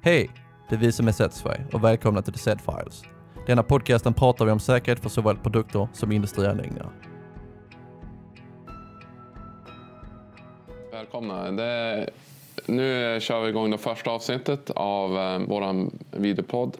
Hej! Det är vi som är Setsfy och välkomna till The Set Files. Denna podcasten pratar vi om säkerhet för såväl produkter som industrianläggningar. Välkomna. Det, nu kör vi igång det första avsnittet av eh, vår videopodd.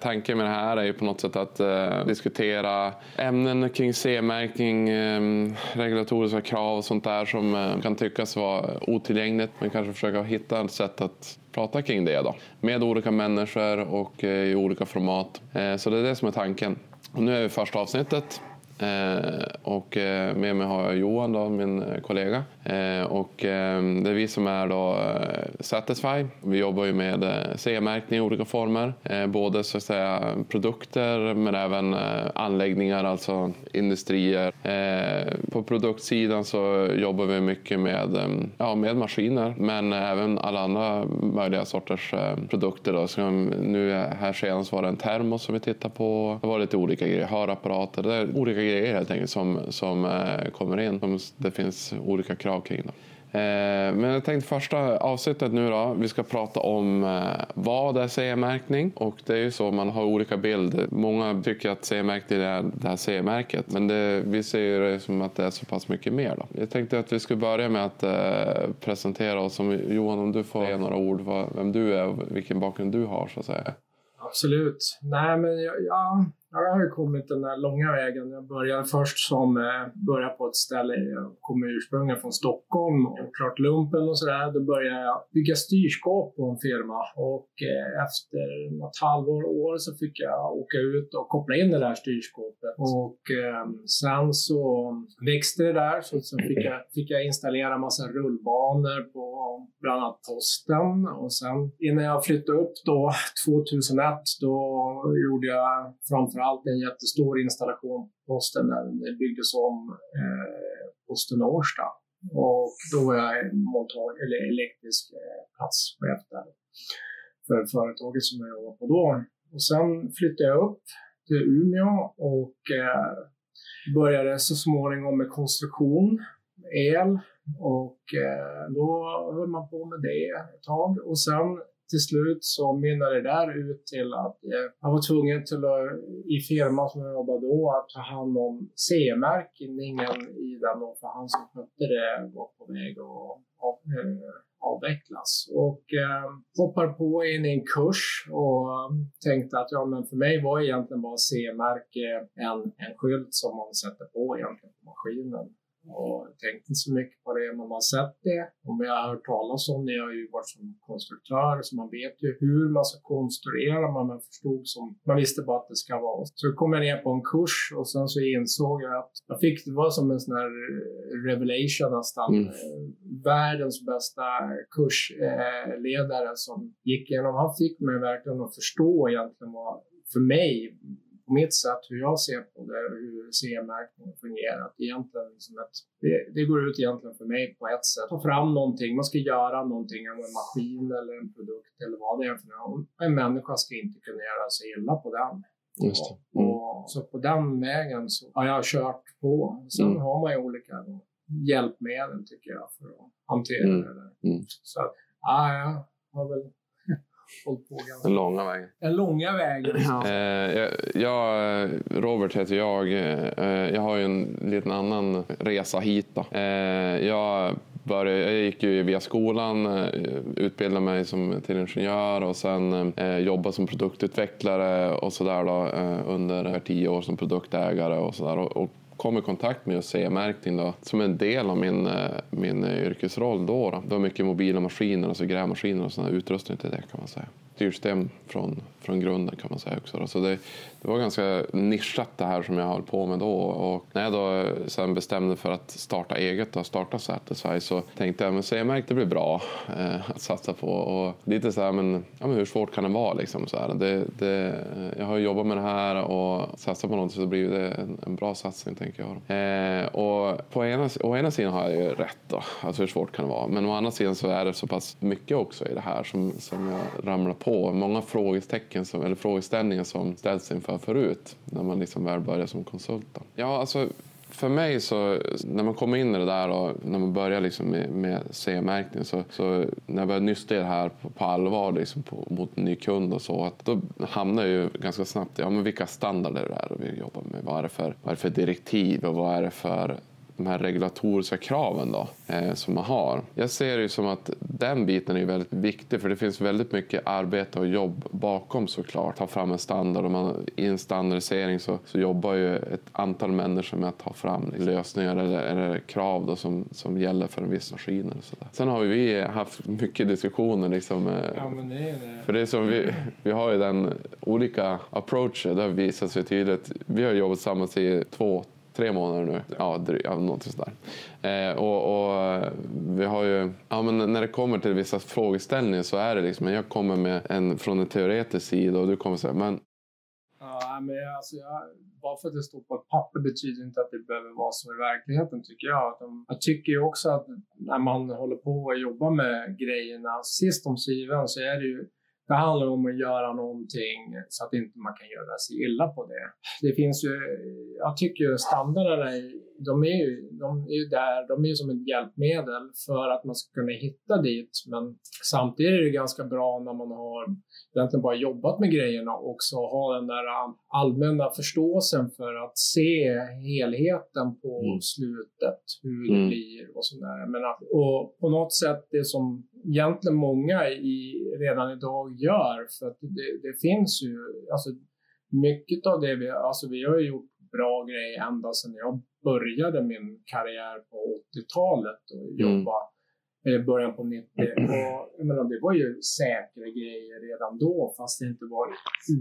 Tanken med det här är ju på något sätt att eh, diskutera ämnen kring C-märkning, eh, regulatoriska krav och sånt där som eh, kan tyckas vara otillgängligt men kanske försöka hitta ett sätt att prata kring det då. Med olika människor och eh, i olika format. Eh, så det är det som är tanken. Och nu är vi första avsnittet Eh, och eh, med mig har jag Johan, då, min eh, kollega. och det är vi som är då Satisfy. Vi jobbar ju med CE-märkning i olika former. både så att säga produkter men även anläggningar, alltså industrier. på produktsidan så jobbar vi mycket med, ja, med maskiner men även alla andra möjliga sorters produkter. Då. Så nu här senast var det en termos som vi tittar på. Det var lite olika grejer, hörapparater. Det är olika grejer helt enkelt som, som eh, kommer in. Som det finns olika krav kring. Dem. Eh, men jag tänkte första avsnittet nu då, vi ska prata om eh, vad är CE-märkning och det är ju så man har olika bilder. Många tycker att CE-märkning är det här CE-märket men det, vi ser det som att det är så pass mycket mer. Då. Jag tänkte att vi skulle börja med att eh, presentera oss. Johan, om du får säga några ord vad, vem du är och vilken bakgrund du har så att säga. Absolut. Nej, men ja, jag har ju kommit den där långa vägen. Jag började först som eh, började på ett ställe, jag kommer ursprungligen från Stockholm och klart lumpen och sådär. Då började jag bygga styrskåp på en firma och eh, efter något halvår, år så fick jag åka ut och koppla in det där styrskåpet. Och eh, sen så växte det där så sen fick jag, fick jag installera massa rullbanor på bland annat posten och sen innan jag flyttade upp då 2001 då gjorde jag framförallt alltid en jättestor installation på posten när det byggdes om eh, posten Årsta. Och då var jag montag, eller elektrisk eh, platschef där för företaget som jag jobbade på då. Och sen flyttade jag upp till Umeå och eh, började så småningom med konstruktion, el och eh, då höll man på med det ett tag och sen till slut så mynnade det där ut till att eh, jag var tvungen till att, i firman som jag jobbade då, att ta hand om CE-märkningen i den och för han som skötte det var på väg att av, eh, avvecklas. Och eh, hoppar på in i en kurs och eh, tänkte att ja, men för mig var egentligen bara CE-märke en, en skylt som man sätter på egentligen på maskinen och tänkt inte så mycket på det. Man har sett det och jag har hört talas om det. Jag har ju varit som konstruktör så man vet ju hur man ska konstruera. Man förstod som, man visste bara att det ska vara. Så kom jag ner på en kurs och sen så insåg jag att jag fick, det var som en sån här revelation nästan. Mm. Världens bästa kursledare som gick igenom, han fick mig verkligen att förstå egentligen vad, för mig, på mitt sätt hur jag ser på det, hur CE-märkningen fungerar. Egentligen liksom ett, det, det, går ut egentligen för mig på ett sätt. Ta fram någonting, man ska göra någonting en maskin eller en produkt eller vad det är för något. En människa ska inte kunna göra sig illa på den. Just det. Mm. Och, så på den vägen så har jag kört på. Sen mm. har man ju olika hjälpmedel tycker jag för att hantera mm. det där. Mm. Så ja, jag har väl hållit på Den långa vägen. Den långa vägen. Ja. Eh, jag, Robert heter jag. Eh, jag har ju en liten annan resa hit. Då. Eh, jag, började, jag gick ju via skolan, utbildade mig som till ingenjör och sen eh, jobbade som produktutvecklare och sådär eh, under tio år som produktägare och sådär. Och, och kom i kontakt med CE-märkning som en del av min, eh, min eh, yrkesroll då, då. Det var mycket mobila maskiner, alltså grävmaskiner och sån utrustning till det kan man säga. Styrsystem från, från grunden kan man säga också. Då. Så det, det var ganska nischat det här som jag höll på med då. Och när jag då eh, sen bestämde för att starta eget och starta Satisfy så tänkte jag att CE-märkt det blir bra eh, att satsa på. Och lite så här, men, ja, men hur svårt kan det vara? Liksom, så här. Det, det, jag har jobbat med det här och satsat på något så blir det en, en bra satsning tänker jag. Eh, och på ena, å ena sidan har jag ju rätt då, alltså hur svårt kan det vara? Men å andra sidan så är det så pass mycket också i det här som, som jag ramlar på. Många frågetecken som, eller frågeställningar som ställs inför förut när man liksom väl börjar som konsult. Då. Ja, alltså för mig så, när man kommer in i det där och när man börjar liksom med, med CE-märkning så, så när jag börjar nysta i det här på, på allvar liksom på, mot ny kund och så, att då hamnar jag ju ganska snabbt i ja, men vilka standarder det är vi jobbar med. Vad är det för, vad är det för direktiv och vad är det för de här regulatoriska kraven då, eh, som man har. Jag ser det som att den biten är väldigt viktig för det finns väldigt mycket arbete och jobb bakom såklart. Ta fram en standard och man, i en standardisering så, så jobbar ju ett antal människor med att ta fram lösningar eller, eller krav då som, som gäller för en viss maskin. Eller så där. Sen har vi haft mycket diskussioner. Liksom, eh, Ja, det det. för det är som vi, vi har ju den olika approacher. Det har visat sig tydligt. Vi har jobbat tillsammans i två, tre månader nu. Ja, dry, ja någonting sådär. Eh, och, och vi har ju, ja, men när det kommer till vissa frågeställningar så är det liksom, jag kommer med en från en teoretisk sida och du kommer säga, men Ja, men alltså jag, bara för att det står på ett papper betyder inte att det behöver vara så i verkligheten tycker jag. Jag tycker ju också att när man håller på och jobbar med grejerna, sist om syvende så är det ju det handlar om att göra någonting så att inte man kan göra sig illa på det. Det finns ju, jag tycker ju standarderna, de är ju, de är ju där, de är som ett hjälpmedel för att man ska kunna hitta dit. Men samtidigt är det ganska bra när man har egentligen bara jobbat med grejerna och också ha den där allmänna förståelsen för att se helheten på Mm. slutet, hur det Mm. blir och sådär. Men att, och på något sätt det som egentligen många i, redan idag gör, för att det, det finns ju, alltså mycket av det vi, alltså vi har gjort bra grejer ända sedan jag började min karriär på 80-talet och Mm. I början på 90. Och jag menar, det var ju säkra grejer redan då, fast det inte var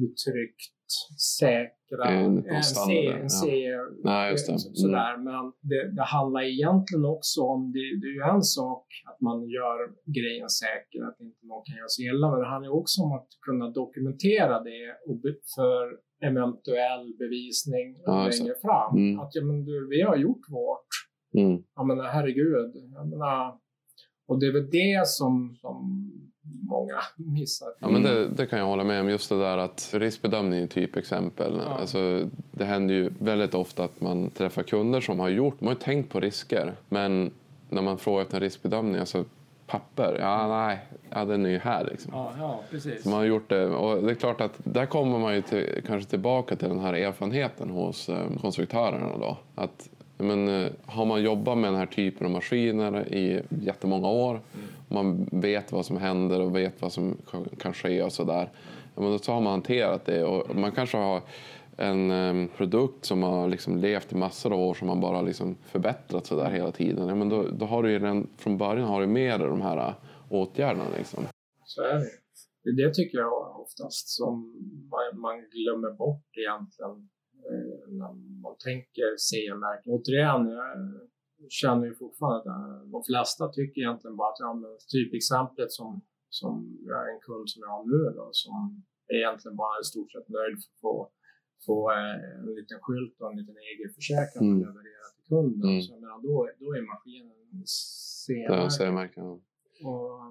uttryckt säkra. De en just det. Mm. Sådär. Men det, det handlar egentligen också om, det, det är ju en sak att man gör grejen säker, att inte någon kan göra sig illa, men det handlar också om att kunna dokumentera det och för eventuell bevisning Ja, längre fram. Mm. Att ja, men du, vi har gjort vårt. mm, Jag menar, herregud. Jag menar, och det är väl det som, som många missar. Ja, men det, det kan jag hålla med om. Just det där att riskbedömning är typexempel. Ja. Alltså, det händer ju väldigt ofta att man träffar kunder som har gjort, de har ju tänkt på risker. Men när man frågar efter en riskbedömning, alltså papper, ja nej, ja, den är ju här liksom. Ja, ja precis. Så man har gjort det. Och det är klart att där kommer man ju till, kanske tillbaka till den här erfarenheten hos eh, konstruktörerna då. Att men, eh, har man jobbat med den här typen av maskiner i jättemånga år och man vet vad som händer och vet vad som kan- ske och sådär. Men då har man hanterat det och man kanske har en ehm, produkt som har liksom levt i massor av år som man bara liksom förbättrat sådär hela tiden. Ja, men då, då har du ju redan från början har du med dig de här eh, åtgärderna. Liksom. Så är det. Det tycker jag oftast som man, man glömmer bort egentligen när man tänker CE-märkning. Återigen, jag känner ju fortfarande att eh, de flesta tycker egentligen bara att ja, men typexemplet som, som jag är en kund som jag har nu då, som är egentligen bara i stort sett nöjd för att få, få eh, en liten skylt och en liten EG-försäkran Mm. att leverera till kunden. Mm. Så jag menar, då, då är maskinen Det CE-märkt. säger märken. Och,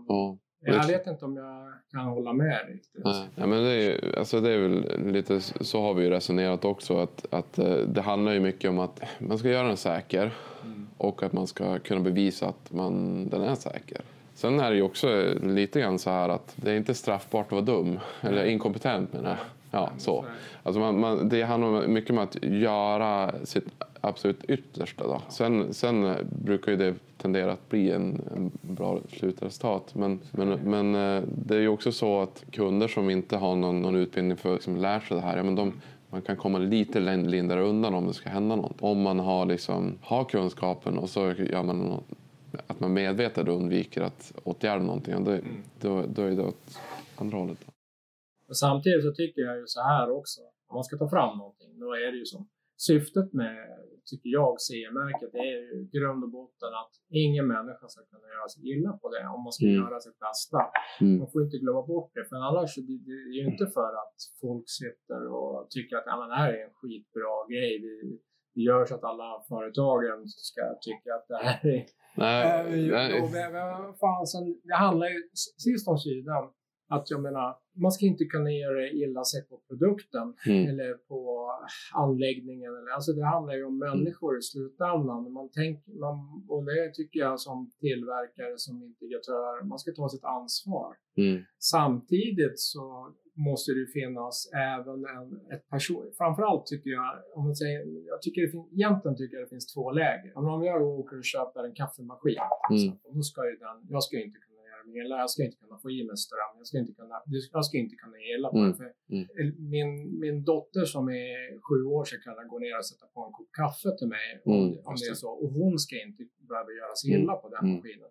Ja. Jag vet inte om jag kan hålla med riktigt. Nej, ja, men det, är, ju- alltså det är väl lite så har vi ju resonerat också. Att, att eh, det handlar ju mycket om att man ska göra den säker Mm. och att man ska kunna bevisa att man, den är säker. Sen är det ju också lite grann så här att det är inte straffbart att vara dum eller inkompetent menar jag. Ja, så. Alltså man, man, det handlar mycket om att göra sitt absolut yttersta. Då. Sen, sen brukar ju det tendera att bli en, en bra slutresultat. Men, men, men eh, det är ju också så att kunder som inte har någon, någon utbildning för att liksom lära sig det här, ja, men de, man kan komma lite lin- lindrigare undan om det ska hända något. Om man har, liksom, har kunskapen och så gör man något, att man medvetet undviker att åtgärda någonting, och det, då, då är det åt andra hållet. Då. Men samtidigt så tycker jag ju så här också. Om man ska ta fram någonting, då är det ju som syftet med, tycker jag, CE-märket, det är ju grund och botten att ingen människa ska kunna göra sig illa på det om man ska Mm. göra sitt bästa. Mm. Man får inte glömma bort det, för annars det, det är ju inte för att folk sitter och tycker att ja, men det här är en skitbra grej. Vi, vi gör så att alla företagen ska tycka att det här är Nej, Äh, nej. men- men fan, sen, det handlar ju, sist om sidan, att jag menar, man ska inte kunna göra illa sig på produkten Mm. eller på anläggningen. Eller, alltså det handlar ju om människor i slutändan. Man tänker, man, och det tycker jag som tillverkare, som integratör, man ska ta sitt ansvar. Mm. Samtidigt så måste det finnas även en, ett person... Framförallt tycker jag, om man säger, jag tycker det finns, egentligen tycker jag det finns två läger. Om jag åker och köper en kaffemaskin, Mm. exempel, då ska ju den, jag ska ju inte kunna mig illa, jag ska inte kunna få i mig ström, jag ska inte kunna, jag ska inte kunna ela på Mm. För Mm. min, min dotter som är sju år ska kunna gå ner och sätta på en kopp kaffe till mig Mm, om det är så. Och hon ska inte behöva göra sig Mm. illa på den Mm. maskinen.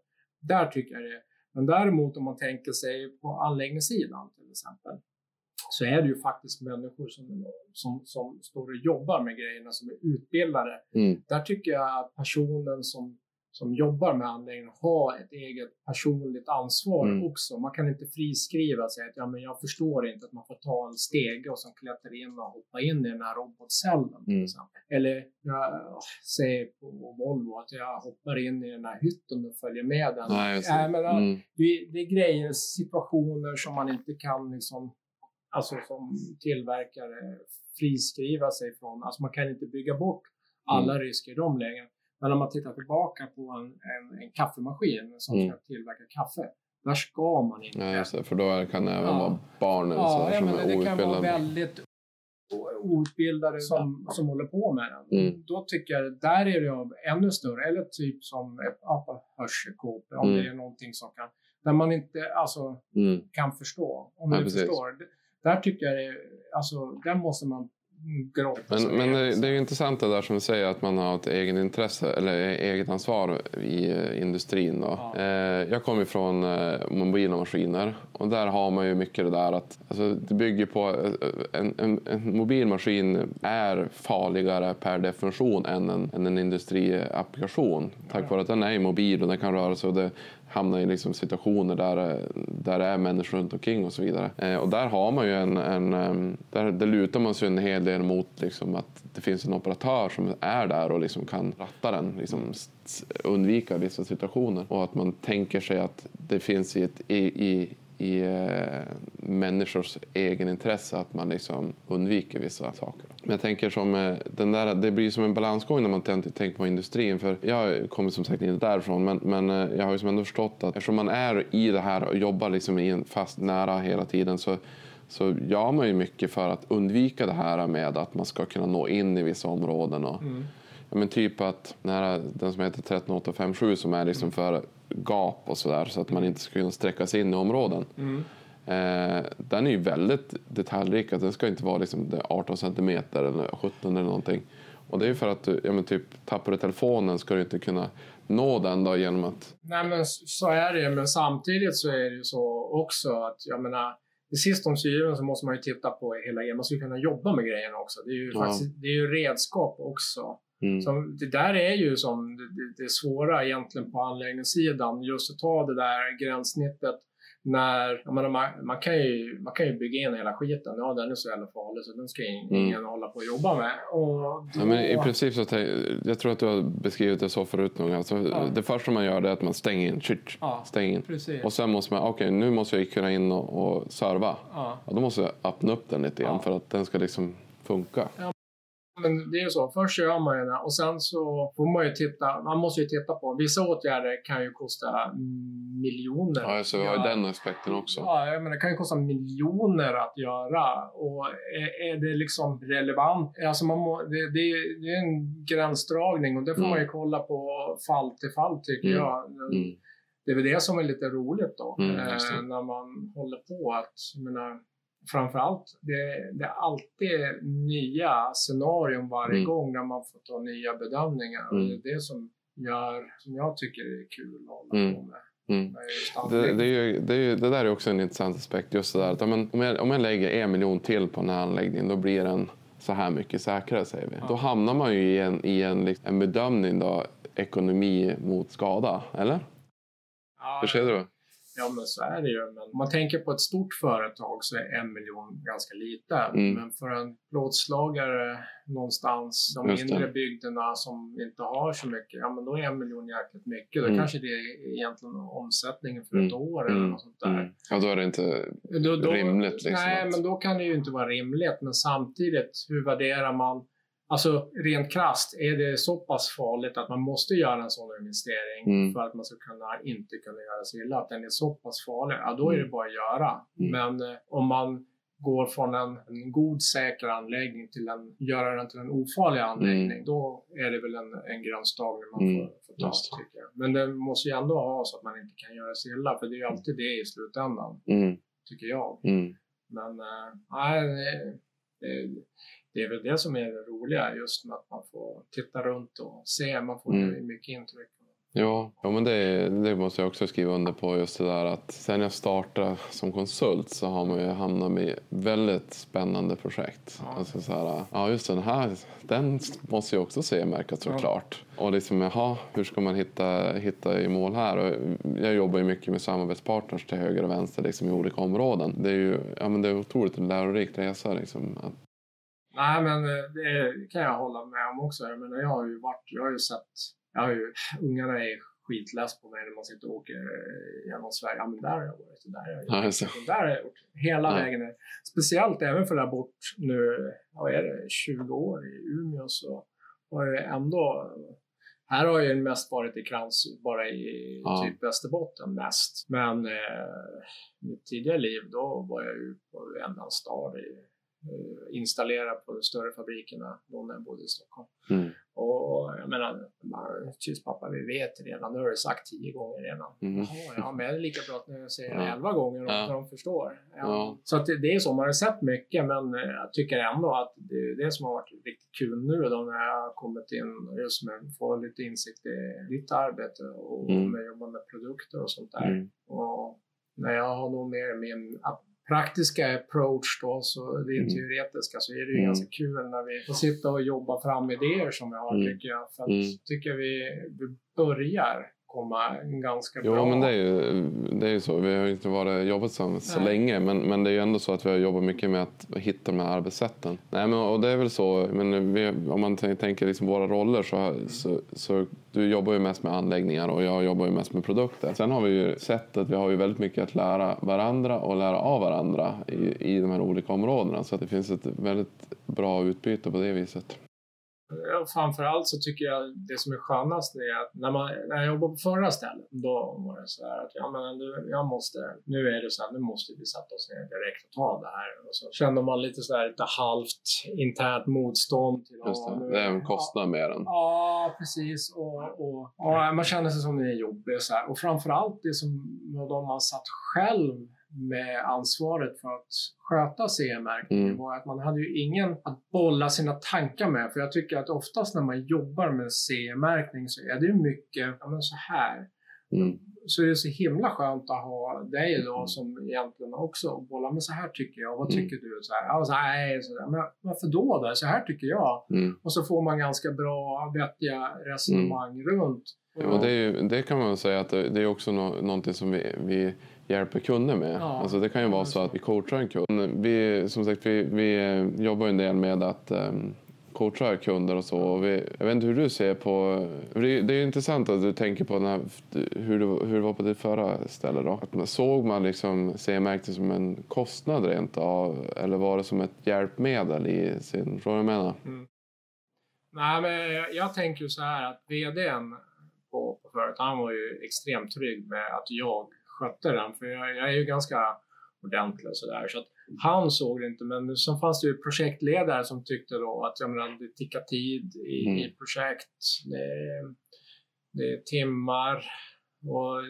Där tycker jag det. Men däremot om man tänker sig på anläggningssidan till exempel så är det ju faktiskt människor som, som, som står och jobbar med grejerna, som är utbildade. Mm. Där tycker jag att personen som, som jobbar med anläggningen har ett eget personligt ansvar Mm. också. Man kan inte friskriva sig att ja, men jag förstår inte att man får ta en stege och sen klättra in och hoppa in i den här robotcellen. till Mm. exempel. Eller jag säger på Volvo att jag hoppar in i den här hytten och följer med den. Nej. Nej, men, Mm. det, det är grejer, situationer som man inte kan liksom, alltså som tillverkare friskriva sig från. Alltså man kan inte bygga bort alla risker i de lägena. Men om man tittar tillbaka på en, en, en kaffemaskin som Mm. ska tillverka kaffe. Där ska man inte. Ja, just det, för då kan det även Ja. vara barnen så ja, ja, som men är det kan vara väldigt outbildade som, som håller på med den. Mm. Då tycker jag där är det av ännu större. Eller typ som ett ja, hörselkåpor. Om Mm. det är någonting som kan, där man inte alltså, Mm. kan förstå. Om Ja, du precis. förstår. Där tycker jag det, alltså, där måste man sig Men, men det, det är ju intressant det där som du säger att man har ett eget intresse eller eget ansvar i eh, industrin. Då. Ja. Eh, jag kommer från eh, mobila maskiner och där har man ju mycket det där att alltså, det bygger på en, en, en mobil maskin är farligare per definition än en, än en industriapplikation. Tack vare att den är mobil och den kan röra sig och det hamnar i liksom situationer där, eh, där det är människor runt omkring och så vidare. Eh, och där har man ju en, en ehm, där, där lutar man sig en hel del mot liksom, att det finns en operatör som är där och liksom kan ratta den, liksom, undvika vissa situationer. Och att man tänker sig att det finns i, ett, i, i, i eh, människors egenintresse, att man liksom undviker vissa saker. Men jag tänker som eh, den där, det blir som en balansgång när man tänker, på industrin. För jag kommer som sagt inte därifrån men, men eh, jag har ju som ändå förstått att eftersom man är i det här och jobbar liksom i en fast nära hela tiden så så gör man ju mycket för att undvika det här med att man ska kunna nå in i vissa områden. Och, mm ja, men typ att den, här, den som heter 13857 som är liksom för gap och sådär så att man inte ska kunna sträcka sig in i områden. Eh, den är ju väldigt detaljrik. Att den ska inte vara liksom det är 18 centimeter eller 17 eller någonting. Och det är ju för att du, ja, men typ, tappar du telefonen ska du inte kunna nå den då genom att... Nej, men så är det. Men samtidigt så är det ju så också att jag menar, till sist om syren så måste man ju titta på hela grejen. Man ska ju kunna jobba med grejerna också. Det är ju, Ja. faktiskt, det är ju redskap också. Mm. Så det där är ju som det, det, svåra egentligen på anläggningssidan. Just att ta det där gränssnittet när, jag menar, man, man, kan ju, man kan ju bygga in hela skiten. Ja, den är så jävla farlig så den ska in- Mm. ingen hålla på och jobba med. Och då, Ja, men I princip så tänk, jag tror att du har beskrivit det så förut nog. Alltså, Ja. Det första man gör är att man stänger in. Shit, Ja. stäng in. Precis. Och sen måste man, okej nu måste jag kunna in och, och serva. Ja. Ja, då måste jag öppna upp den lite grann Ja. för att den ska liksom funka. Men det är ju så. Först gör man ju det och sen så får man ju titta. Man måste ju titta på. Vissa åtgärder kan ju kosta miljoner. Ja, så vi har ju den aspekten också. Ja, menar, det kan ju kosta miljoner att göra. Och är, är det liksom relevant? Alltså man må, det, det, är- det är en gränsdragning och det får Mm. man ju kolla på fall till fall tycker Mm. jag. Mm. Det är väl det som är lite roligt då. Mm, eh, när man håller på att, jag menar, framförallt, det, det är alltid nya scenarion varje Mm. gång när man får ta nya bedömningar. Och Mm. det är det som gör, som jag tycker är kul att hålla Mm. på med. Mm. Det, det, är ju, det, är ju, det där är också en intressant aspekt. Just det där att ja, men, om, jag, om jag lägger en miljon till på den här anläggningen då blir den så här mycket säkrare säger vi. Då hamnar man ju i en, i en, liksom, en bedömning då, ekonomi mot skada, eller? Ja, Hur ser du? Ja, men så är det ju. Men om man tänker på ett stort företag så är en miljon ganska lite. Mm. Men för en plåtslagare någonstans, de Just det. mindre bygderna som inte har så mycket, ja men då är en miljon jäkligt mycket. Då Mm. kanske det är egentligen omsättningen för ett Mm. år eller Mm. något sånt där. Ja, då är det inte... Då, då, Rimligt, liksom, Nej, att- men då kan det ju inte vara rimligt. Men samtidigt, hur värderar man Alltså rent krasst, är det så pass farligt att man måste göra en sån investering Mm. för att man ska kunna, inte kunna göra sig illa, att den är så pass farlig, ja då är det Mm. bara att göra. Mm. Men eh, om man går från en, en god säker anläggning till en, göra den till en ofarlig anläggning, då är det väl en, en gränsdragning man Mm. får, får ta, det. tycker jag. Men det måste ju ändå ha så att man inte kan göra sig illa, för det är ju alltid det i slutändan, Mm. tycker jag. Mm. Men eh, nej, det, det, är väl det som är det roliga, just med att man får titta runt och se, man får Mm. mycket intryck. Ja, ja men det, det måste jag också skriva under på. Just det där att sen jag startade som konsult så har man ju hamnat med väldigt spännande projekt. Ja. Alltså så här, ja just den här, den måste jag också se märkas såklart. Och liksom, jaha, hur ska man hitta, hitta i mål här? Och jag jobbar ju mycket med samarbetspartners till höger och vänster liksom, i olika områden. Det är ju ja, men det är otroligt lärorikt resa. Liksom, att, Nej, men eh, det kan jag hålla med om också. Jag menar, jag har ju varit, jag har ju sett, jag har ju, ungarna är skitless på mig när man sitter och åker eh, genom Sverige. Ja, men där har jag varit, där har jag just det. där har jag gjort. Hela Ja. vägen ner. Speciellt även för där bort nu, vad är det, 20 år i Umeå så har jag ändå här har jag ju mest varit i krans, bara i Ja. typ Västerbotten mest. Men eh, mitt tidigare liv, då var jag ju på en stad i, eh, installerad på de större fabrikerna då när jag bodde i Stockholm. mm, Och jag menar, tyst pappa, vi vet redan, nu har du sagt tio gånger redan. mm, ja, men det är lika bra att nu säger Ja. elva gånger och Ja. de förstår. Ja. Ja. Så att det, det är så, man har sett mycket men eh, jag tycker ändå att det är det som har varit riktigt kul nu då när jag har kommit in just med att få lite insikt i ditt arbete och Mm. med att jobba med produkter och sånt där. mm, Och när jag har nog mer min praktiska approach då, så det är Mm. teoretiska, så är det ju Mm. ganska kul när vi får sitta och jobba fram idéer som vi har Mm. tycker jag. För att Mm. tycker vi, vi börjar komma ganska Jo, bra. men det är, ju, det är ju så. Vi har ju inte varit, jobbat så, så länge, men, men det är ju ändå så att vi har jobbat mycket med att hitta de här arbetssätten. Nej, men, och det är väl så, men vi, om man tän- tänker liksom våra roller så, så, så du jobbar ju mest med anläggningar och jag jobbar ju mest med produkter. Sen har vi ju sett att vi har ju väldigt mycket att lära varandra och lära av varandra i, i de här olika områdena. Så att det finns ett väldigt bra utbyte på det viset. Framförallt så tycker jag det som är skönast är att när, man, när jag jobbade på förra stället, då var det så här att ja, men du, jag måste, nu är det så här, nu måste vi sätta oss ner direkt och ta det här. Och så känner man lite så här lite halvt internt motstånd. Till, Just det. nu- Det är en kostnad med den. Ja, precis. Och, och, ja, man känner sig som det är jobbigt. Så här. Och framförallt det som de man satt själv med ansvaret för att sköta CE-märkningen Mm. var att man hade ju ingen att bolla sina tankar med. För jag tycker att oftast när man jobbar med CE-märkning så är det ju mycket, ja men så här. Mm. Så är det så himla skönt att ha dig då som egentligen också bollar, men så här tycker jag, vad Mm. tycker du? Så här, ja, så här, nej, så där. Men varför då? då? Så här tycker jag. Mm. Och så får man ganska bra, vettiga resonemang runt. Ja, och det, ju, det kan man säga att det, är också nå, någonting som vi, vi hjälper kunder med. Ja. Alltså det kan ju vara så att vi coachar en kund. Vi, som sagt, vi, vi jobbar en del med att um, coachar kunder och så. Och vi, jag vet inte hur du ser på... Det, det är ju intressant att du tänker på här, hur, det, hur det var på ditt förra ställe. Då. Att man, såg man liksom CE-märkning som en kostnad rent av? Eller var det som ett hjälpmedel i sin... Förstår du vad jag menar? Mm. Nej, men jag, jag tänker så här att VDn på, på företaget, han var ju extremt trygg med att jag skötte den. För jag, jag är ju ganska ordentlig och sådär. Så att han såg det inte. Men sen fanns det ju projektledare som tyckte då att jag menar, det tickar tid i, Mm. i projekt. Det, är- det är timmar och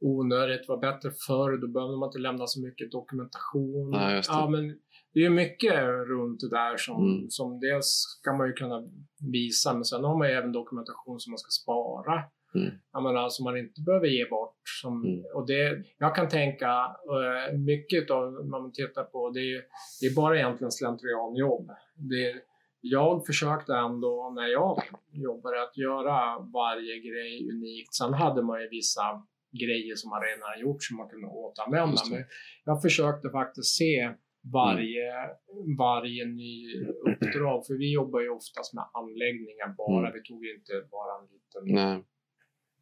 onödigt. var bättre förr. Då behövde man inte lämna så mycket dokumentation. Nej, det. Ja, men det är ju mycket runt det där som, Mm. som dels ska man ju kunna visa, men sen har man ju även dokumentation som man ska spara. Mm. Jag menar, som man inte behöver ge bort. Som, Mm. och det, jag kan tänka, eh, mycket av vad man tittar på, det är, det är bara egentligen slentrianjobb. Det, jag försökte ändå när jag jobbade att göra varje grej unikt. Sen hade man ju vissa grejer som man redan har gjort som man kunde återanvända. Men jag försökte faktiskt se varje, varje ny uppdrag, för vi jobbar ju oftast med anläggningar bara. Mm. Vi tog ju inte bara en liten Nej.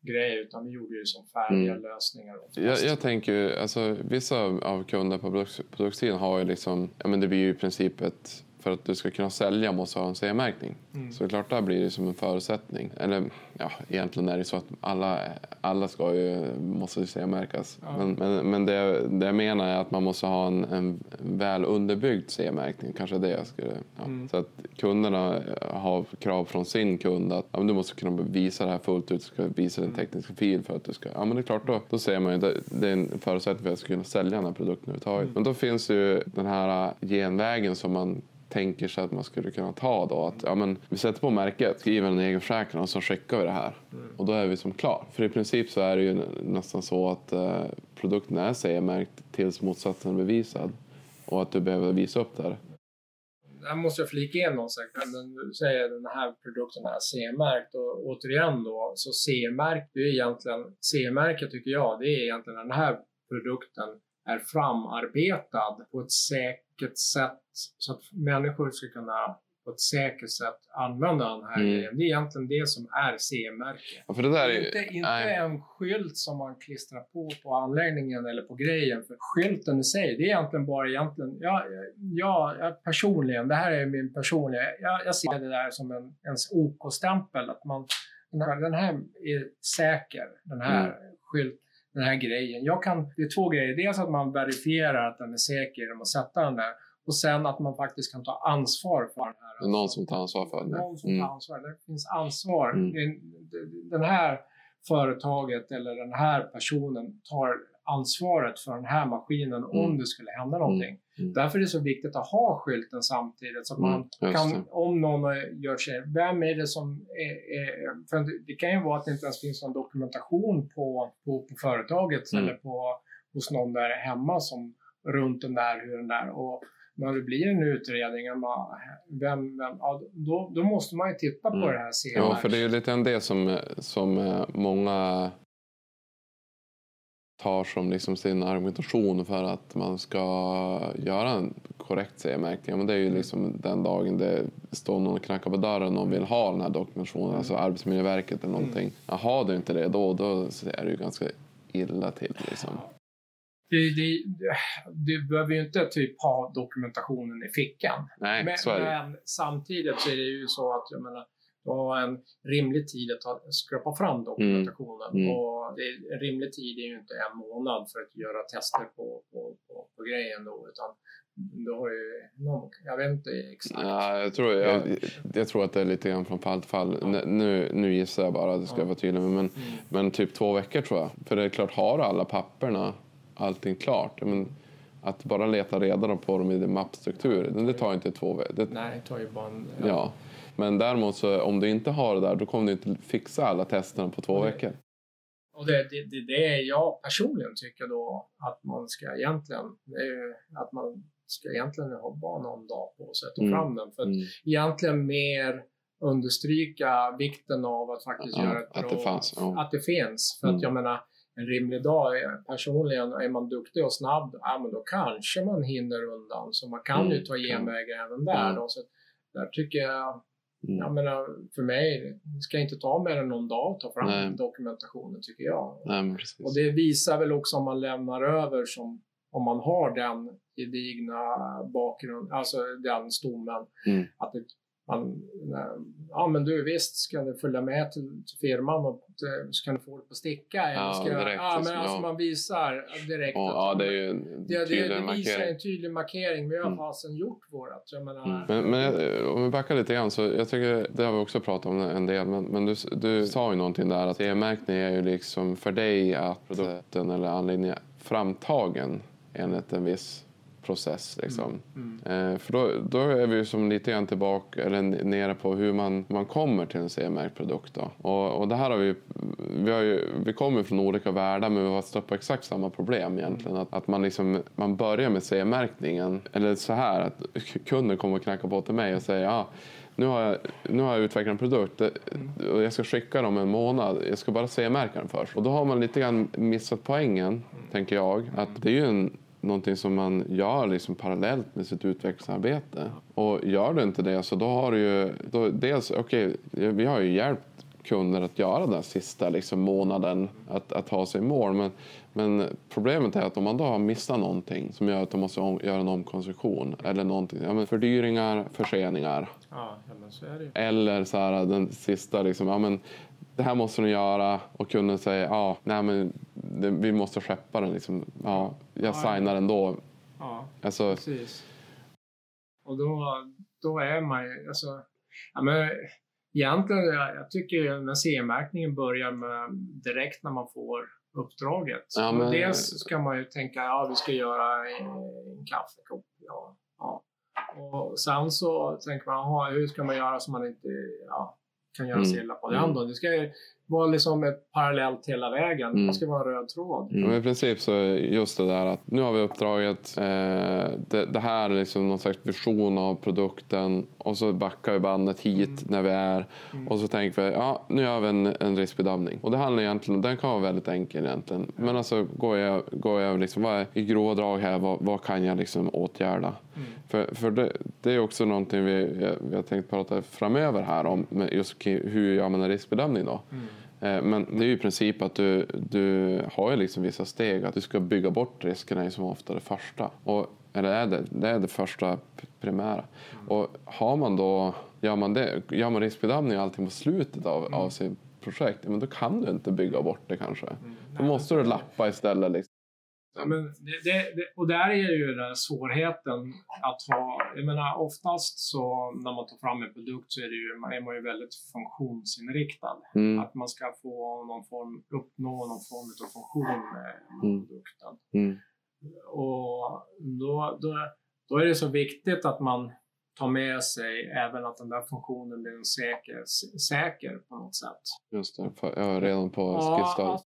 Grej, utan vi gjorde ju som färdiga Mm. lösningar. Jag, jag tänker ju, alltså, vissa av av kunder på produk- produktsidan har ju liksom, ja men det blir ju i princip ett, för att du ska kunna sälja måste ha en CE-märkning. Mm. Så klart där blir det som en förutsättning. Eller ja, egentligen är det så att alla, alla ska ju, måste CE-märkas. Ja. Men, men, men det, det jag menar är att man måste ha en, en väl underbyggd CE-märkning. Kanske det jag skulle... Ja. Mm. Så att kunderna har krav från sin kund att ja, du måste kunna visa det här fullt ut. Du ska visa Mm. din tekniska fil för att du ska... Ja men det är klart då, då ser man ju det, det är en förutsättning för att jag ska kunna sälja den här produkten överhuvudtaget. Mm. Men då finns det ju den här genvägen som man tänker sig att man skulle kunna ta då. Att, ja, men vi sätter på märket, skriver en egen försäkran och så skickar vi det här. Och då är vi som klar. För i princip så är det ju nä- nästan så att eh, produkten är CE-märkt tills motsatsen är bevisad. Och att du behöver visa upp det här. Här måste jag flika in någon sak. Du säger den här produkten är CE-märkt och återigen då, så CE-märkt, det är egentligen, CE-märket tycker jag, det är egentligen den här produkten är framarbetad på ett säkert sätt så att människor ska kunna på ett säkert sätt använda den här Mm. grejen. Det är egentligen det som är CE-märke. Ja, är. Inte, inte nej. en skylt som man klistrar på på anläggningen eller på grejen. För skylten i sig, det är egentligen bara egentligen, ja, ja, jag personligen, det här är min personliga, jag, jag ser det där som en ens OK-stämpel. Att man, den här, den här är säker, den här Mm. skylt, den här grejen. Jag kan, det är två grejer. Dels att man verifierar att den är säker genom att sätta den där. Och sen att man faktiskt kan ta ansvar för den här. Är någon som tar ansvar för det. Någon som Mm. tar ansvar. Det finns ansvar. Mm. Den här företaget eller den här personen tar ansvaret för den här maskinen om Mm. det skulle hända någonting. Mm. Därför är det så viktigt att ha skylten samtidigt så att Mm, man just kan, om någon gör sig, vem är det som är, är för det- kan ju vara att det inte ens finns någon dokumentation på, på, på företaget Mm. eller på, hos någon där hemma som runt den där, hur den där och när det blir en utredning, om man- vem, vem, ja, då, då måste man ju titta på Mm. det här Ja, CMR. för det är ju lite en det som, som eh, många tar som liksom sin argumentation för att man ska göra en korrekt CE-märkning. Men det är ju liksom den dagen det står någon och knackar på dörren och någon vill ha den här dokumentationen, alltså Arbetsmiljöverket eller någonting. Ja, har du inte det då, då är det ju ganska illa till. Liksom. Det, det, du behöver ju inte typ ha dokumentationen i fickan. Nej, Men, så är det. men samtidigt så är det ju så att jag menar, du har en rimlig tid att ta, skrapa fram dokumentationen. Mm. Mm. Och det, en rimlig tid är ju inte en månad för att göra tester på, på, på, på grejen då, utan du har ju någon, jag vet inte exakt. Ja, jag, tror, jag, jag tror att det är lite grann från fall till fall. N- Nu, nu gissar jag bara, det ska jag vara tydlig med. Men, Mm. men typ två veckor tror jag. För det är klart, har du alla papperna, allting klart. Men att bara leta reda på dem i din mappstruktur, det, det tar inte två veckor. Nej, det tar ju bara en... Ja. Men däremot så om du inte har det där, då kommer du inte fixa alla testerna på två Nej. veckor. Och det, det, det, det jag personligen tycker då att man ska egentligen, är att man ska egentligen ha bara någon dag på sig att ta Mm. fram den. För att Mm. egentligen mer understryka vikten av att faktiskt Ja, göra ett att bra... det fanns, ja. Att det finns. För Mm. att jag menar, en rimlig dag, är- personligen, är man duktig och snabb, ja men då kanske man hinner undan. Så man kan Mm, ju ta kan. genvägar även där. Mm. Då. Så där tycker jag, Mm. Jag menar, för mig, ska inte ta mer än någon dag att ta fram Nej. dokumentationen tycker jag. Nej. Och det visar väl också om man lämnar över som om man har den gedigna bakgrund, alltså den stommen. Mm. Att det, man, ja men du visst ska du följa med till, till firman och så kan du få det på sticka. eller Ja, ska, direkt, ja, men liksom, alltså ja. man visar direkt. Ja, att- ja, det är ju en det, det, tydlig det visar markering. en tydlig markering. Vi har Mm. fasen gjort vårat. Jag menar, Mm. Men, men jag- om vi backar lite grann så jag tycker, det har vi också pratat om en del, men, men du, du sa ju någonting där att e-märkning är ju liksom för dig att produkten eller anläggningen är framtagen enligt en viss process. Liksom. Mm. Eh, för då, då är vi som lite grann tillbaka, eller nere på hur man, man kommer till en CE-märkt produkt. Då. Och, och det här har vi, vi, har ju, vi kommer från olika världar men vi har stött på exakt samma problem egentligen. Att, att man, liksom, man börjar med CE-märkningen, eller så här att kunden kommer och knackar på till mig och säger ja, nu har jag, nu har jag utvecklat en produkt det- och jag ska skicka dem en månad. Jag ska bara CE-märka den först. Och då har man lite grann missat poängen, tänker jag. Att det är ju en, någonting som man gör liksom parallellt med sitt utvecklingsarbete. Och gör du inte det så då har du ju... Då, dels, okej, vi har ju hjälpt kunder att göra den sista liksom, månaden att, att ta sig i mål. Men, men problemet är att om man då har missat någonting som gör att de måste om, göra en omkonstruktion eller någonting, ja, men fördyringar, förseningar Ja, så eller så här, den sista, liksom, ja, men, det här måste ni göra och kunden säger ja, nej, men det, vi måste skeppa den. Liksom. Ja, jag Ja, signar ändå. Ja, Alltså, precis. Och då, då är man ju, alltså, ja men egentligen, jag, jag tycker när CE-märkningen börjar med direkt när man får uppdraget. Ja, men- Dels ska man ju tänka, ja vi ska göra en, en kaffekopp. Ja, ja. Och sen så tänker man, aha, hur ska man göra så man inte ja, kan göra Mm. sig illa på det Mm. andra. Det ska ju vara liksom ett parallellt hela vägen. Mm. Det ska vara en röd tråd. Men i princip så är just det där att nu har vi uppdraget. Eh, det, det här är liksom någon slags vision av produkten och så backar vi bandet hit när vi är och så tänker vi ja nu gör vi en, en riskbedömning. Och det handlar egentligen, den kan vara väldigt enkel egentligen. Men alltså går jag, går jag liksom, vad är, i grova drag här, vad, vad kan jag liksom åtgärda? För, för det, det är också någonting vi, vi har tänkt prata framöver här om just hur gör man en riskbedömning då? Eh, Men det är ju i princip att du, du har ju liksom vissa steg. Att du ska bygga bort riskerna är som ofta det första. Och, eller är det, det är det första primära. Och har man då, gör man, det, gör man riskbedömning och allting på slutet av, av sitt projekt, men då kan du inte bygga bort det kanske. Då måste du lappa istället. Liksom. Ja, men det, det, det, och där är ju den svårigheten att ha, jag menar oftast så när man tar fram en produkt så är, det ju, man är man ju väldigt funktionsinriktad. Mm. Att man ska få någon form, uppnå någon form av funktion med, Mm. produkten. Mm. Och då, då, då är det så viktigt att man tar med sig även att den där funktionen blir säker, säker på något sätt. Just det, är redan på Ja, skissstadiet.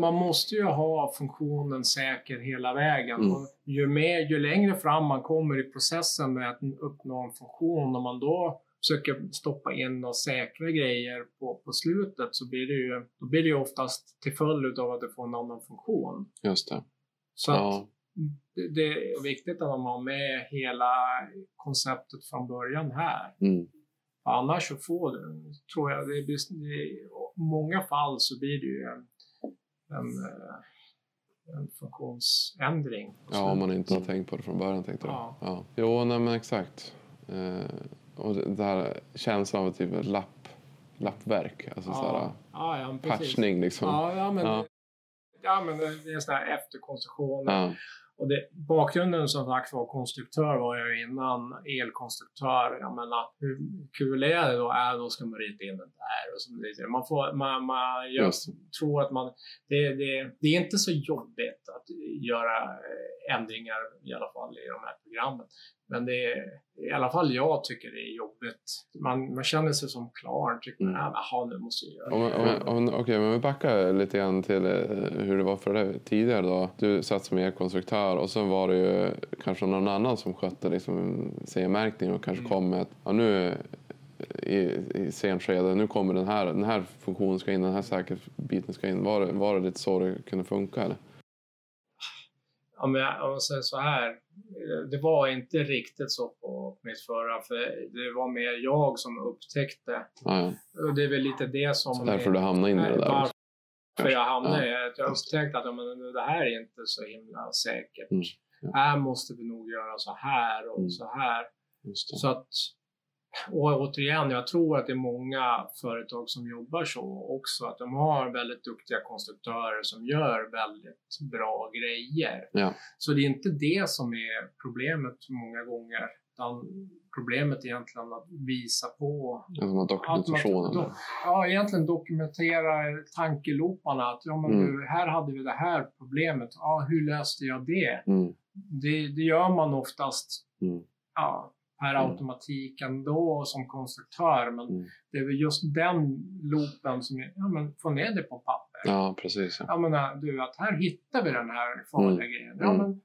Man måste ju ha funktionen säker hela vägen. Mm. Och ju, mer, ju längre fram man kommer i processen med att uppnå en funktion, om man då försöker stoppa in några säkra grejer på, på slutet så blir det ju, då blir det ju oftast till följd av att det får en annan funktion. Just det. Så Ja. det, det är viktigt att man har med hela konceptet från början här. Mm. Annars så får du, tror jag, det blir, i många fall så blir det ju en, en, eh, en funktionsändring. Ja, om man inte har tänkt på det från början tänkte du? Ja. ja. Jo, nej, men exakt. Eh, och det här känslan av typ ett lapp, lappverk. Alltså så här, ja, ja, patchning liksom. Ja, ja, men, Ja. ja. men det är en sån här efterkonstruktion. Ja. Och det, bakgrunden som sagt var konstruktör var jag innan elkonstruktör. Jag menar, hur kul är det då? Äh, då ska man rita in det där. Och så. Man, får, man, man gör, Just tror att man... Det, det, det är inte så jobbigt att göra eh, ändringar i alla fall i de här programmen. Men det är i alla fall jag tycker det är jobbigt. Man, man känner sig som klar. Tycker man, Mm. "Ah, jaha, nu måste jag göra Om, det." om, om, Okej, men vi backar lite grann till eh, hur det var för dig tidigare då. Du satt som elkonstruktör och sen var det ju kanske någon annan som skötte liksom CE-märkning och kanske Mm. kom med att ja, nu i, i sen skede, nu kommer den här, den här funktionen ska in, den här säkerhetsbiten ska in. Var, det- var det lite så det kunde funka eller? Om jag, om jag säger så här, eh, det var inte riktigt så på mitt förra, för det var mer jag som upptäckte. Ja, ja. Det är väl lite det som... Därför du hamnade in i det där. också. Varför jag hamnade i att jag upptäckte att ja, men, det här är inte så himla säkert. Mm, ja. Här måste vi nog göra så här och Mm. så här. Så att, och återigen, jag tror att det är många företag som jobbar så också. Att de har väldigt duktiga konstruktörer som gör väldigt bra grejer. Ja. Så det är inte det som är problemet många gånger. Utan problemet är egentligen att visa på Alltså dokumentationen. att man, ja, egentligen dokumentera tankeloparna. Att ja, men Mm. du, här hade vi det här problemet. Ja, hur löste jag det? Mm. Det, det gör man oftast Mm. ja, per Mm. automatik ändå som konstruktör. Men Mm. det är väl just den loopen som ja men få ner det på papper. Ja, precis. Ja. Jag menar, du, att här hittar vi den här farliga Mm. grejen. Ja, Mm. men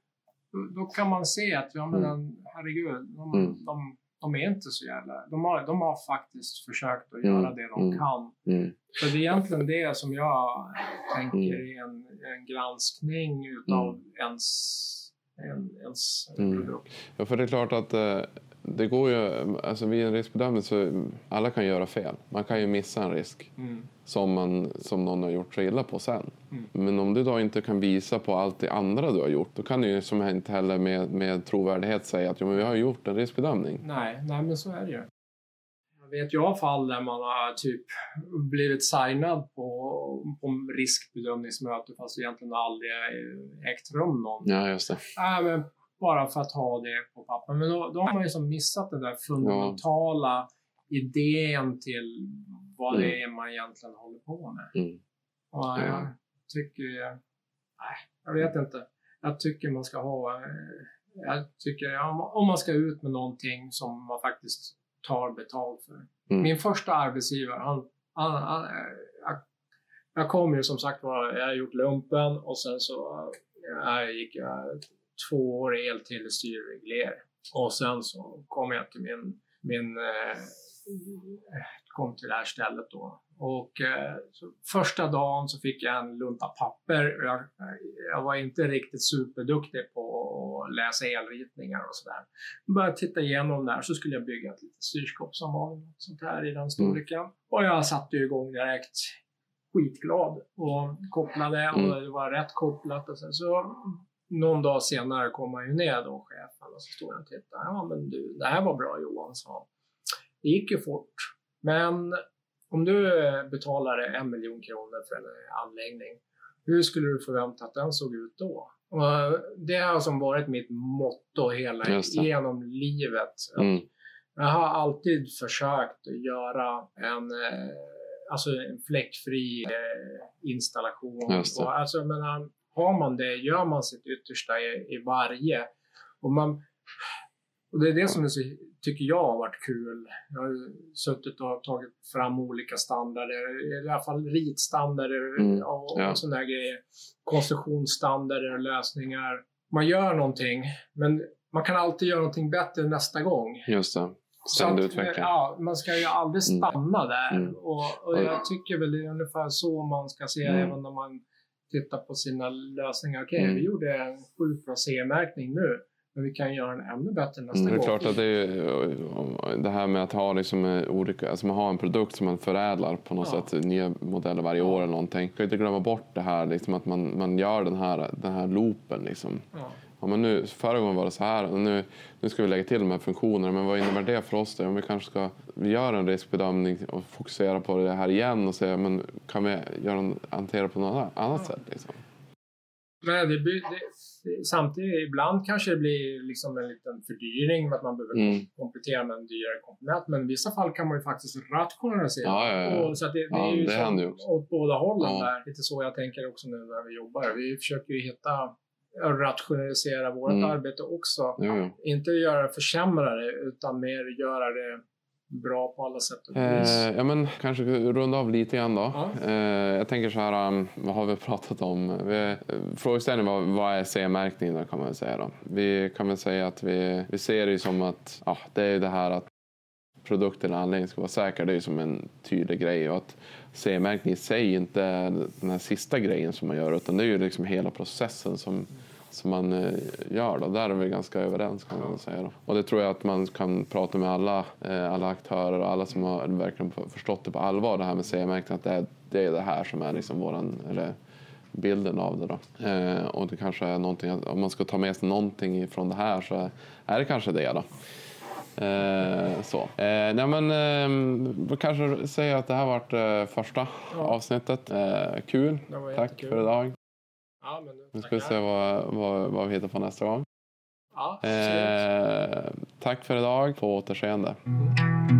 då, då kan man se att, ja men Mm. herregud, de, Mm. de de är inte så jävla... De har, de har faktiskt försökt att Mm, göra det de mm. kan. Mm. För det är egentligen det som jag tänker Mm. är en, en granskning utav ens, en, ens Mm. produkt. Ja, för det är klart att eh, det går ju, alltså vid en riskbedömning så alla kan göra fel. Man kan ju missa en risk Mm. som, man, som någon har gjort sig illa på sen. Mm. Men om du då inte kan visa på allt det andra du har gjort, då kan du ju som inte heller med, med trovärdighet säga att jo, men vi har gjort en riskbedömning. Nej, nej, men så är det ju. Jag vet jag fall där man har typ blivit signad på, på riskbedömningsmöte fast det egentligen aldrig ägt rum någon. Ja, just det. Nej, men bara för att ha det på papper. Men då, då har man ju som missat den där fundamentala idén till vad Mm. det är man egentligen håller på med. Mm. Och Ja. jag tycker... Nej, jag vet inte. Jag tycker man ska ha... eh, Jag tycker om, om man ska ut med någonting som man faktiskt tar betalt för. Mm. Min första arbetsgivare, han... han, han eh, jag, jag kom ju som sagt var, jag har gjort lumpen och sen så jag gick jag två år el till styrreglering. Och sen så kom jag till min, min eh, kom till det här stället då. Och eh, första dagen så fick jag en lunta papper. Jag, jag var inte riktigt superduktig på att läsa elritningar och sådär. Började titta igenom där så skulle jag bygga ett litet styrskåp som var något sånt här i den storleken. Och jag satte igång direkt skitglad och kopplade och Mm. det var rätt kopplat. Och sen så någon dag senare kom han ju ner då, chefen, och så stod han och tittade. Ja men du, det här var bra Johan, sa. Det gick ju fort. Men om du betalar en miljon kronor för en anläggning, hur skulle du förvänta att den såg ut då? Och det har som varit mitt motto hela genom livet. Mm. Jag har alltid försökt att göra en, eh, alltså en fläckfri eh, installation. Och, alltså, menar, har man det, gör man sitt yttersta i, i varje. Och, man, och det är det som är så, tycker jag har varit kul. Jag har suttit och tagit fram olika standarder, i alla fall ritstandarder Mm, och, ja. och sådana grejer. Konstruktionsstandarder och lösningar. Man gör någonting, men man kan alltid göra någonting bättre nästa gång. Just det. Ständig att, utveckling. Ja, man ska ju aldrig Mm. stanna där. Mm. Och, och jag tycker väl det är ungefär så man ska se Mm. även när man tittar på sina lösningar. Okej, Mm. vi gjorde en 7 från CE-märkning nu, men vi kan göra den ännu bättre nästa Mm, det är klart att det är det här med att ha liksom eh, olika, alltså man har en produkt som man förädlar på något Ja. sätt, nya modeller varje år eller någonting. Man kan inte glömma bort det här liksom att man, man gör den här, den här loopen liksom. Ja. Ja, men nu, förra gången var det så här och nu, nu ska vi lägga till de här funktionerna. Men vad innebär det för oss då? Om vi kanske ska vi gör en riskbedömning och fokusera på det här igen och se men kan vi göra hantera på något annat sätt? Liksom? Men det, det, samtidigt, ibland kanske det blir liksom en liten fördyring med att man behöver Mm. komplettera med en dyrare komponent. Men i vissa fall kan man ju faktiskt rationalisera. Ja, ja, ja. Och, så det, det Ja, är ju det också. åt båda hållen Ja. där. Lite så jag tänker också nu när vi jobbar. Vi försöker ju hitta rationalisera vårt Mm. arbete också. Jo. Inte göra försämra det, utan mer göra det bra på alla sätt och vis. Eh, ja, men kanske runda av lite grann då. Ja. Eh, jag tänker så här, um, vad har vi pratat om? Vi, frågeställningen var vad är CE-märkning då kan man säga då. Vi kan väl säga att vi, vi ser det som att ja, det är det här att produkten eller anläggningen ska vara säker. Det är ju som en tydlig grej och att CE-märkning i sig inte är den här sista grejen som man gör utan det är ju liksom hela processen som som man eh, gör. Då. Där är vi ganska överens kan man säga. Då. Och det tror jag att man kan prata med alla, eh, alla aktörer och alla som har verkligen förstått det på allvar det här med CE-märkning att det är, det är det här som är liksom våran, eller bilden av det. Då. Eh, och det kanske är någonting, om man ska ta med sig någonting från det här så är det kanske det. Då. Eh, så. Eh, nej men, eh, kanske säga att det här varit eh, första Ja. avsnittet. Eh, kul. Tack jättekul. för idag. Ja, nu, Nu ska vi se vad, vad, vad vi hittar på nästa gång. Ja. Eh, tack för idag. På återseende. Mm.